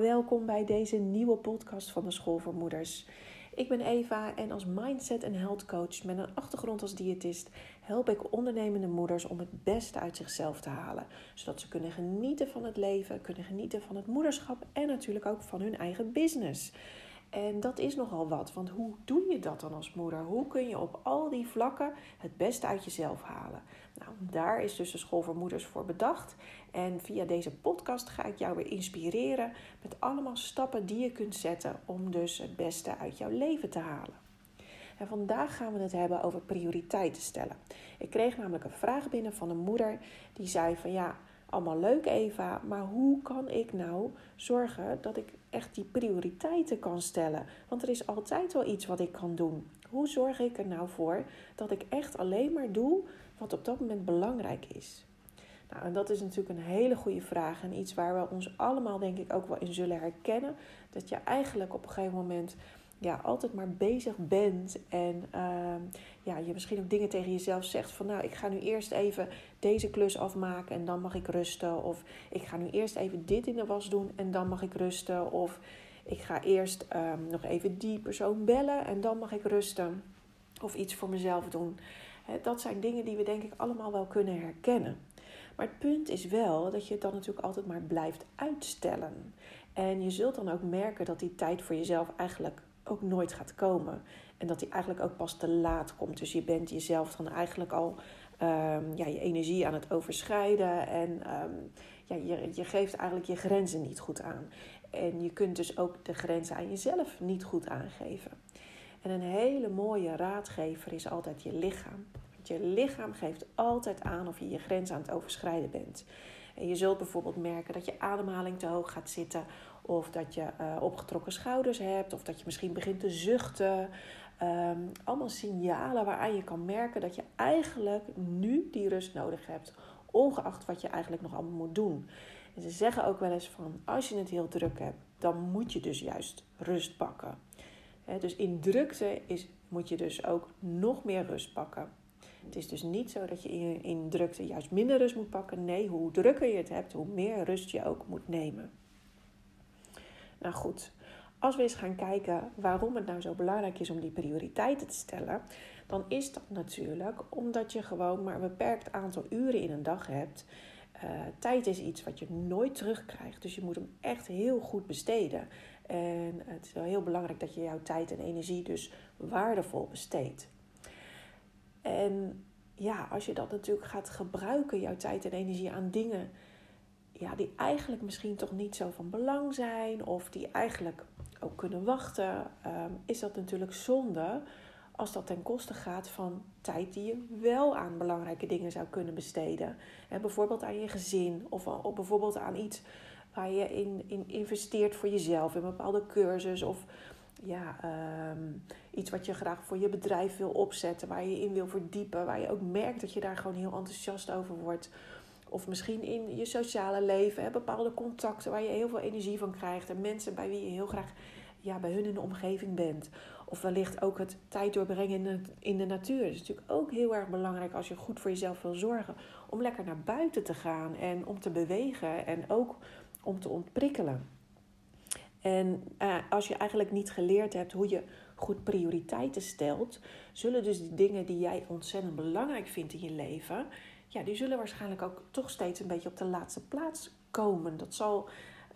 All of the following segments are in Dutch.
Welkom bij deze nieuwe podcast van de School voor Moeders. Ik ben Eva en als mindset en health coach met een achtergrond als diëtist help ik ondernemende moeders om het beste uit zichzelf te halen, zodat ze kunnen genieten van het leven, kunnen genieten van het moederschap en natuurlijk ook van hun eigen business. En dat is nogal wat, want hoe doe je dat dan als moeder? Hoe kun je op al die vlakken het beste uit jezelf halen? Nou, daar is dus de School voor Moeders voor bedacht. En via deze podcast ga ik jou weer inspireren met allemaal stappen die je kunt zetten om dus het beste uit jouw leven te halen. En vandaag gaan we het hebben over prioriteiten stellen. Ik kreeg namelijk een vraag binnen van een moeder die zei van ja, allemaal leuk Eva, maar hoe kan ik nou zorgen dat ik echt die prioriteiten kan stellen? Want er is altijd wel iets wat ik kan doen. Hoe zorg ik er nou voor dat ik echt alleen maar doe wat op dat moment belangrijk is? Nou, en dat is natuurlijk een hele goede vraag en iets waar we ons allemaal denk ik ook wel in zullen herkennen. Dat je eigenlijk op een gegeven moment ja, altijd maar bezig bent en uh, ja, je misschien ook dingen tegen jezelf zegt van nou, ik ga nu eerst even deze klus afmaken en dan mag ik rusten. Of ik ga nu eerst even dit in de was doen en dan mag ik rusten. Of ik ga eerst um, nog even die persoon bellen en dan mag ik rusten. Of iets voor mezelf doen. Dat zijn dingen die we denk ik allemaal wel kunnen herkennen. Maar het punt is wel dat je het dan natuurlijk altijd maar blijft uitstellen. En je zult dan ook merken dat die tijd voor jezelf eigenlijk ook nooit gaat komen. En dat die eigenlijk ook pas te laat komt. Dus je bent jezelf dan eigenlijk al um, ja, je energie aan het overschrijden. En um, ja, je, je geeft eigenlijk je grenzen niet goed aan. En je kunt dus ook de grenzen aan jezelf niet goed aangeven. En een hele mooie raadgever is altijd je lichaam. Want je lichaam geeft altijd aan of je je grens aan het overschrijden bent. En je zult bijvoorbeeld merken dat je ademhaling te hoog gaat zitten, of dat je uh, opgetrokken schouders hebt, of dat je misschien begint te zuchten. Um, allemaal signalen waaraan je kan merken dat je eigenlijk nu die rust nodig hebt, ongeacht wat je eigenlijk nog allemaal moet doen. En ze zeggen ook wel eens van als je het heel druk hebt, dan moet je dus juist rust pakken. Dus in drukte is, moet je dus ook nog meer rust pakken. Het is dus niet zo dat je in, in drukte juist minder rust moet pakken. Nee, hoe drukker je het hebt, hoe meer rust je ook moet nemen. Nou goed, als we eens gaan kijken waarom het nou zo belangrijk is om die prioriteiten te stellen, dan is dat natuurlijk omdat je gewoon maar een beperkt aantal uren in een dag hebt. Uh, tijd is iets wat je nooit terugkrijgt, dus je moet hem echt heel goed besteden. En het is wel heel belangrijk dat je jouw tijd en energie dus waardevol besteedt. En ja, als je dat natuurlijk gaat gebruiken, jouw tijd en energie aan dingen ja, die eigenlijk misschien toch niet zo van belang zijn, of die eigenlijk ook kunnen wachten, um, is dat natuurlijk zonde als dat ten koste gaat van tijd die je wel aan belangrijke dingen zou kunnen besteden. En bijvoorbeeld aan je gezin of, bijvoorbeeld aan iets waar je in, in investeert voor jezelf, in een bepaalde cursus of ja, um, iets wat je graag voor je bedrijf wil opzetten, waar je in wil verdiepen, waar je ook merkt dat je daar gewoon heel enthousiast over wordt. Of misschien in je sociale leven, hè, bepaalde contacten waar je heel veel energie van krijgt en mensen bij wie je heel graag ja, bij hun in de omgeving bent. Of wellicht ook het tijd doorbrengen in de, in de natuur. Dat is natuurlijk ook heel erg belangrijk als je goed voor jezelf wil zorgen. Om lekker naar buiten te gaan en om te bewegen en ook om te ontprikkelen. En uh, als je eigenlijk niet geleerd hebt hoe je goed prioriteiten stelt, zullen dus die dingen die jij ontzettend belangrijk vindt in je leven, ja, die zullen waarschijnlijk ook toch steeds een beetje op de laatste plaats komen. Dat zal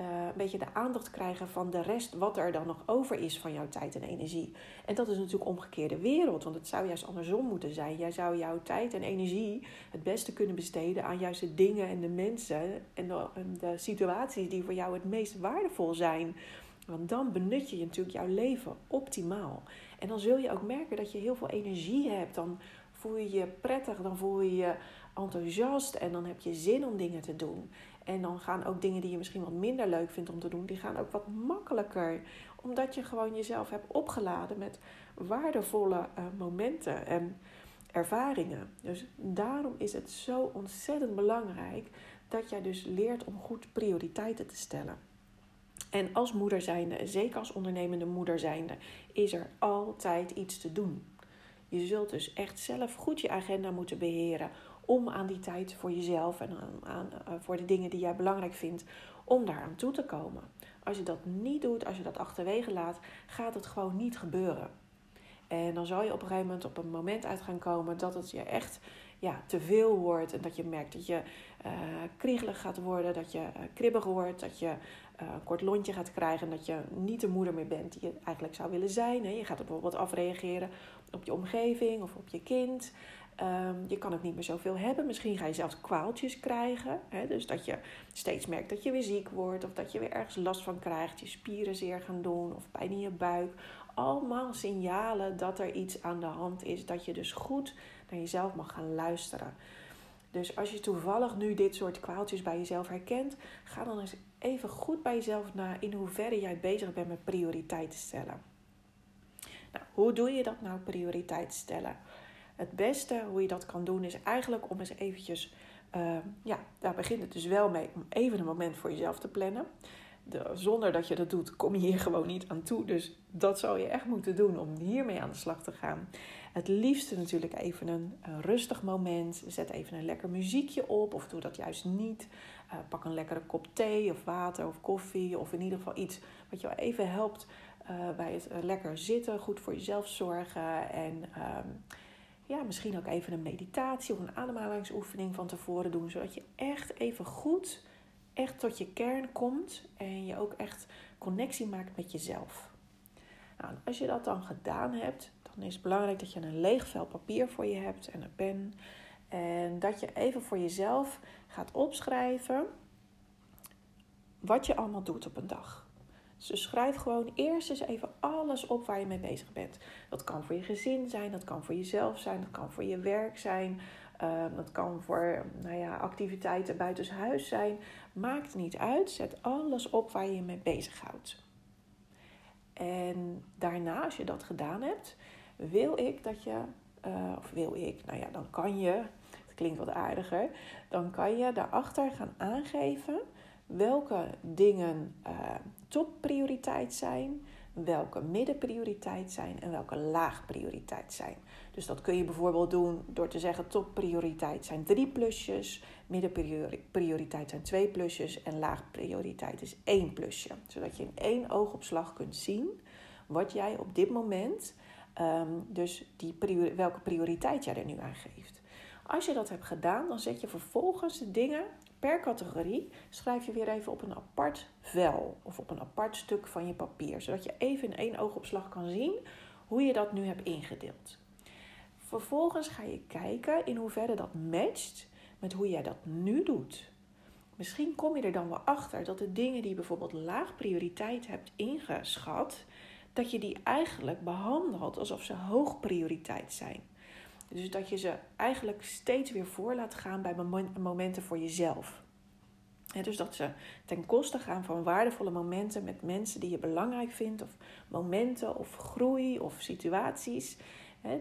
uh, een beetje de aandacht krijgen van de rest, wat er dan nog over is van jouw tijd en energie. En dat is natuurlijk omgekeerde wereld, want het zou juist andersom moeten zijn. Jij zou jouw tijd en energie het beste kunnen besteden aan juist de dingen en de mensen en de, de situaties die voor jou het meest waardevol zijn. Want dan benut je natuurlijk jouw leven optimaal. En dan zul je ook merken dat je heel veel energie hebt. Dan voel je je prettig, dan voel je je enthousiast en dan heb je zin om dingen te doen. En dan gaan ook dingen die je misschien wat minder leuk vindt om te doen, die gaan ook wat makkelijker. Omdat je gewoon jezelf hebt opgeladen met waardevolle uh, momenten en ervaringen. Dus daarom is het zo ontzettend belangrijk dat jij dus leert om goed prioriteiten te stellen. En als moeder zijnde, zeker als ondernemende moeder zijnde, is er altijd iets te doen. Je zult dus echt zelf goed je agenda moeten beheren om aan die tijd voor jezelf en aan, uh, voor de dingen die jij belangrijk vindt, om daar aan toe te komen. Als je dat niet doet, als je dat achterwege laat, gaat het gewoon niet gebeuren. En dan zal je op een gegeven moment op een moment uit gaan komen dat het je echt ja, te veel wordt. En dat je merkt dat je uh, kriegelig gaat worden, dat je uh, kribbig wordt, dat je uh, een kort lontje gaat krijgen. En dat je niet de moeder meer bent die je eigenlijk zou willen zijn. Hè. Je gaat bijvoorbeeld afreageren op je omgeving of op je kind. Um, je kan het niet meer zoveel hebben. Misschien ga je zelfs kwaaltjes krijgen. Hè? Dus dat je steeds merkt dat je weer ziek wordt. Of dat je weer ergens last van krijgt. Je spieren zeer gaan doen. Of pijn in je buik. Allemaal signalen dat er iets aan de hand is. Dat je dus goed naar jezelf mag gaan luisteren. Dus als je toevallig nu dit soort kwaaltjes bij jezelf herkent, ga dan eens even goed bij jezelf na in hoeverre jij bezig bent met prioriteiten stellen. Nou, hoe doe je dat nou, prioriteiten stellen? Het beste hoe je dat kan doen is eigenlijk om eens eventjes, uh, ja, daar begint het dus wel mee, om even een moment voor jezelf te plannen. De, zonder dat je dat doet, kom je hier gewoon niet aan toe. Dus dat zou je echt moeten doen om hiermee aan de slag te gaan. Het liefste natuurlijk even een, een rustig moment. Zet even een lekker muziekje op of doe dat juist niet. Uh, pak een lekkere kop thee of water of koffie of in ieder geval iets wat je even helpt uh, bij het uh, lekker zitten. Goed voor jezelf zorgen en... Uh, ja, misschien ook even een meditatie of een ademhalingsoefening van tevoren doen. Zodat je echt even goed echt tot je kern komt en je ook echt connectie maakt met jezelf. Nou, als je dat dan gedaan hebt, dan is het belangrijk dat je een leeg vel papier voor je hebt en een pen. En dat je even voor jezelf gaat opschrijven wat je allemaal doet op een dag. Dus schrijf gewoon eerst eens even alles op waar je mee bezig bent. Dat kan voor je gezin zijn, dat kan voor jezelf zijn, dat kan voor je werk zijn. Uh, dat kan voor nou ja, activiteiten buitenshuis zijn. Maakt niet uit. Zet alles op waar je je mee bezighoudt. En daarna, als je dat gedaan hebt, wil ik dat je, uh, of wil ik, nou ja, dan kan je, het klinkt wat aardiger, dan kan je daarachter gaan aangeven welke dingen uh, topprioriteit zijn, welke middenprioriteit zijn en welke laagprioriteit zijn. Dus dat kun je bijvoorbeeld doen door te zeggen topprioriteit zijn drie plusjes, middenprioriteit zijn twee plusjes en laagprioriteit is één plusje. Zodat je in één oogopslag kunt zien wat jij op dit moment, um, dus die welke prioriteit jij er nu aan geeft. Als je dat hebt gedaan, dan zet je vervolgens de dingen per categorie schrijf je weer even op een apart vel of op een apart stuk van je papier, zodat je even in één oogopslag kan zien hoe je dat nu hebt ingedeeld. Vervolgens ga je kijken in hoeverre dat matcht met hoe jij dat nu doet. Misschien kom je er dan wel achter dat de dingen die je bijvoorbeeld laag prioriteit hebt ingeschat, dat je die eigenlijk behandelt alsof ze hoog prioriteit zijn. Dus dat je ze eigenlijk steeds weer voor laat gaan bij momenten voor jezelf. dus dat ze ten koste gaan van waardevolle momenten met mensen die je belangrijk vindt, of momenten of groei of situaties.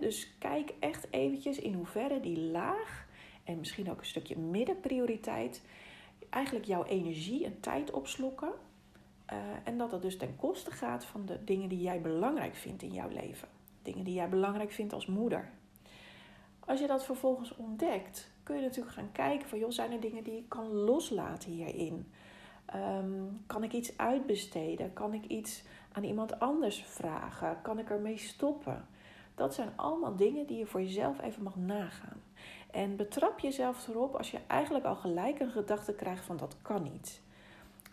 dus kijk echt eventjes in hoeverre die laag en misschien ook een stukje middenprioriteit eigenlijk jouw energie en tijd opslokken. Uh, en dat dat dus ten koste gaat van de dingen die jij belangrijk vindt in jouw leven. Dingen die jij belangrijk vindt als moeder, als je dat vervolgens ontdekt, kun je natuurlijk gaan kijken van, joh, zijn er dingen die ik kan loslaten hierin? Um, kan ik iets uitbesteden? Kan ik iets aan iemand anders vragen? Kan ik ermee stoppen? Dat zijn allemaal dingen die je voor jezelf even mag nagaan. En betrap jezelf erop als je eigenlijk al gelijk een gedachte krijgt van dat kan niet.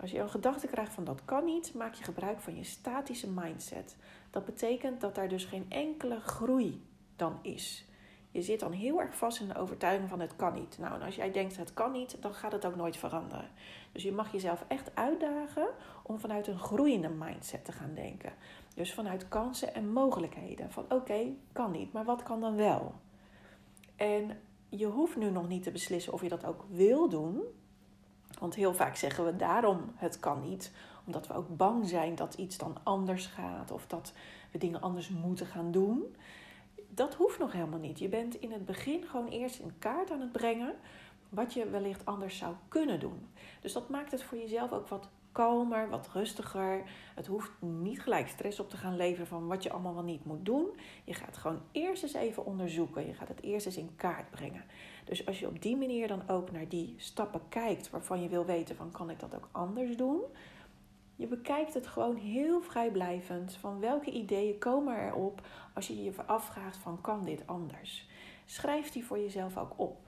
Als je een gedachte krijgt van dat kan niet, maak je gebruik van je statische mindset. Dat betekent dat daar dus geen enkele groei dan is. Je zit dan heel erg vast in de overtuiging van het kan niet. Nou, en als jij denkt het kan niet, dan gaat het ook nooit veranderen. Dus je mag jezelf echt uitdagen om vanuit een groeiende mindset te gaan denken. Dus vanuit kansen en mogelijkheden. Van oké, kan niet, maar wat kan dan wel? En je hoeft nu nog niet te beslissen of je dat ook wil doen. Want heel vaak zeggen we daarom het kan niet, omdat we ook bang zijn dat iets dan anders gaat of dat we dingen anders moeten gaan doen dat hoeft nog helemaal niet. Je bent in het begin gewoon eerst in kaart aan het brengen wat je wellicht anders zou kunnen doen. Dus dat maakt het voor jezelf ook wat kalmer, wat rustiger. Het hoeft niet gelijk stress op te gaan leveren van wat je allemaal wel niet moet doen. Je gaat gewoon eerst eens even onderzoeken. Je gaat het eerst eens in kaart brengen. Dus als je op die manier dan ook naar die stappen kijkt waarvan je wil weten van kan ik dat ook anders doen? Je bekijkt het gewoon heel vrijblijvend van welke ideeën komen erop als je je afvraagt van kan dit anders. Schrijf die voor jezelf ook op.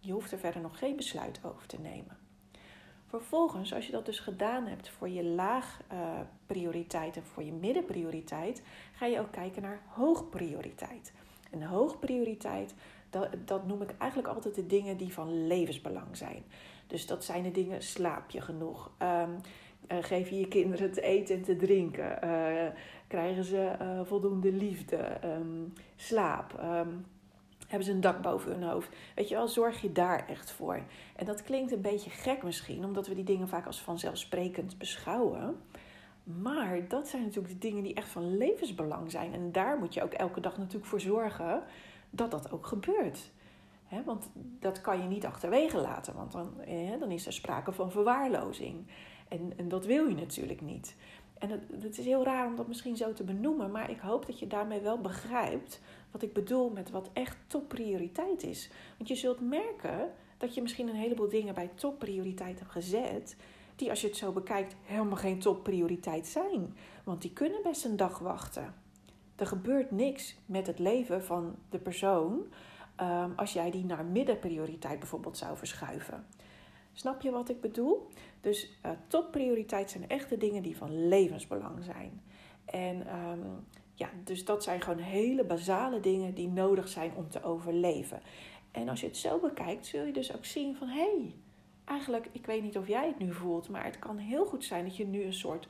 Je hoeft er verder nog geen besluit over te nemen. Vervolgens, als je dat dus gedaan hebt voor je laag uh, prioriteit en voor je middenprioriteit, ga je ook kijken naar hoogprioriteit. En hoogprioriteit, dat, dat noem ik eigenlijk altijd de dingen die van levensbelang zijn. Dus dat zijn de dingen, slaap je genoeg? Um, geef je je kinderen te eten en te drinken? Uh, krijgen ze voldoende liefde? Um, slaap? Um, hebben ze een dak boven hun hoofd? Weet je wel, zorg je daar echt voor. En dat klinkt een beetje gek misschien, omdat we die dingen vaak als vanzelfsprekend beschouwen. Maar dat zijn natuurlijk de dingen die echt van levensbelang zijn. En daar moet je ook elke dag natuurlijk voor zorgen dat dat ook gebeurt. Want dat kan je niet achterwege laten, want dan, dan is er sprake van verwaarlozing. En, en dat wil je natuurlijk niet. En het, het, is heel raar om dat misschien zo te benoemen, maar ik hoop dat je daarmee wel begrijpt wat ik bedoel met wat echt topprioriteit is. Want je zult merken dat je misschien een heleboel dingen bij topprioriteit hebt gezet, die als je het zo bekijkt helemaal geen topprioriteit zijn. Want die kunnen best een dag wachten. Er gebeurt niks met het leven van de persoon um, als jij die naar middenprioriteit bijvoorbeeld zou verschuiven. Snap je wat ik bedoel? Dus uh, topprioriteit zijn echt de dingen die van levensbelang zijn. En um, ja, dus dat zijn gewoon hele basale dingen die nodig zijn om te overleven. En als je het zo bekijkt, zul je dus ook zien van hé, hey, eigenlijk, ik weet niet of jij het nu voelt, maar het kan heel goed zijn dat je nu een soort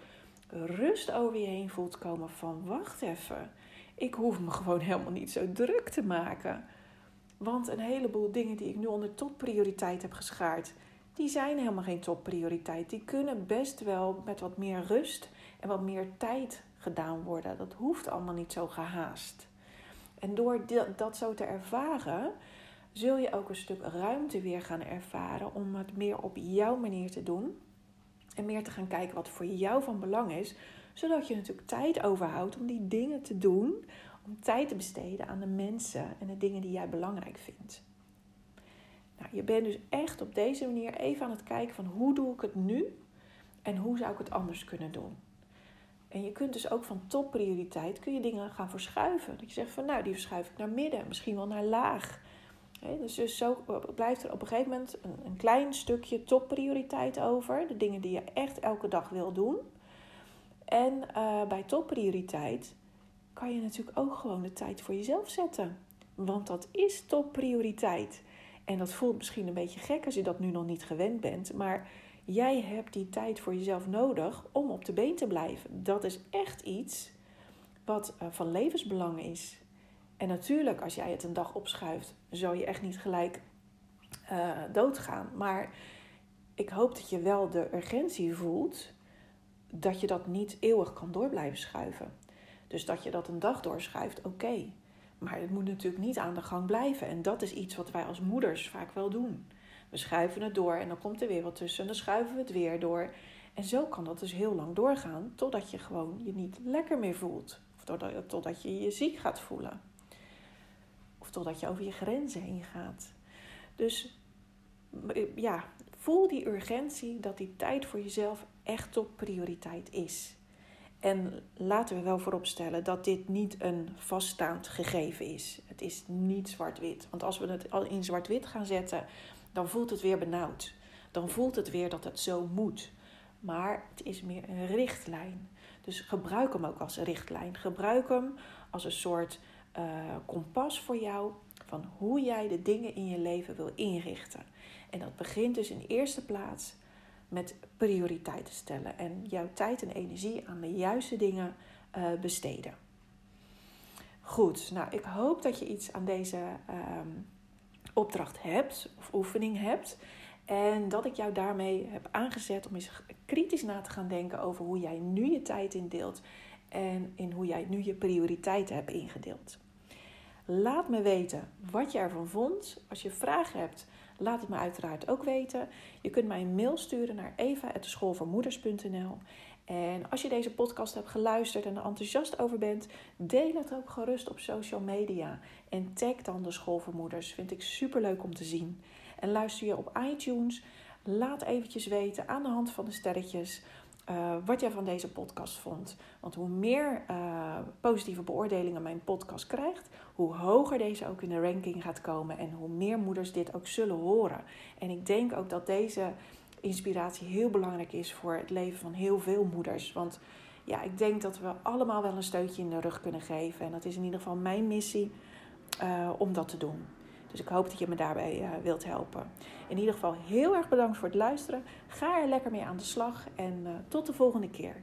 rust over je heen voelt komen van wacht even, ik hoef me gewoon helemaal niet zo druk te maken. Want een heleboel dingen die ik nu onder topprioriteit heb geschaard, die zijn helemaal geen topprioriteit. Die kunnen best wel met wat meer rust en wat meer tijd gedaan worden. Dat hoeft allemaal niet zo gehaast. En door dat zo te ervaren, zul je ook een stuk ruimte weer gaan ervaren om het meer op jouw manier te doen. En meer te gaan kijken wat voor jou van belang is. Zodat je natuurlijk tijd overhoudt om die dingen te doen. Om tijd te besteden aan de mensen en de dingen die jij belangrijk vindt. Nou, je bent dus echt op deze manier even aan het kijken van hoe doe ik het nu en hoe zou ik het anders kunnen doen. En je kunt dus ook van topprioriteit kun je dingen gaan verschuiven. Dat je zegt van nou, die verschuif ik naar midden, misschien wel naar laag. dus, dus zo blijft er op een gegeven moment een, een klein stukje topprioriteit over. De dingen die je echt elke dag wil doen. En uh, bij topprioriteit kan je natuurlijk ook gewoon de tijd voor jezelf zetten. Want dat is topprioriteit. En dat voelt misschien een beetje gek als je dat nu nog niet gewend bent. Maar Jij hebt die tijd voor jezelf nodig om op de been te blijven. Dat is echt iets wat uh, van levensbelang is. En natuurlijk, als jij het een dag opschuift, zou je echt niet gelijk uh, doodgaan. Maar ik hoop dat je wel de urgentie voelt dat je dat niet eeuwig kan door blijven schuiven. Dus dat je dat een dag doorschuift, oké. Maar het moet natuurlijk niet aan de gang blijven. En dat is iets wat wij als moeders vaak wel doen. We schuiven het door en dan komt er weer wat tussen en dan schuiven we het weer door. En zo kan dat dus heel lang doorgaan totdat je gewoon je niet lekker meer voelt. Of totdat, je je ziek gaat voelen. Of totdat je over je grenzen heen gaat. Dus ja, voel die urgentie dat die tijd voor jezelf echt top prioriteit is. En laten we wel vooropstellen dat dit niet een vaststaand gegeven is. Het is niet zwart-wit. Want als we het al in zwart-wit gaan zetten, dan voelt het weer benauwd. Dan voelt het weer dat het zo moet. Maar het is meer een richtlijn. Dus gebruik hem ook als richtlijn. Gebruik hem als een soort uh, kompas voor jou van hoe jij de dingen in je leven wil inrichten. En dat begint dus in eerste plaats met prioriteiten stellen en jouw tijd en energie aan de juiste dingen uh, besteden. Goed, nou ik hoop dat je iets aan deze uh, opdracht hebt of oefening hebt. En dat ik jou daarmee heb aangezet om eens kritisch na te gaan denken over hoe jij nu je tijd indeelt en in hoe jij nu je prioriteiten hebt ingedeeld. Laat me weten wat je ervan vond. Als je vragen hebt, laat het me uiteraard ook weten. Je kunt mij een mail sturen naar eva.schoolvoormoeders.nl en als je deze podcast hebt geluisterd en er enthousiast over bent, deel het ook gerust op social media. En tag dan de schoolvermoeders. Vind ik super leuk om te zien. En luister je op iTunes, laat eventjes weten aan de hand van de sterretjes uh, wat jij van deze podcast vond. Want hoe meer uh, positieve beoordelingen mijn podcast krijgt, hoe hoger deze ook in de ranking gaat komen en hoe meer moeders dit ook zullen horen. En ik denk ook dat deze inspiratie heel belangrijk is voor het leven van heel veel moeders. Want ja, ik denk dat we allemaal wel een steutje in de rug kunnen geven. En dat is in ieder geval mijn missie uh, om dat te doen. Dus ik hoop dat je me daarbij uh, wilt helpen. In ieder geval heel erg bedankt voor het luisteren. Ga er lekker mee aan de slag en uh, tot de volgende keer.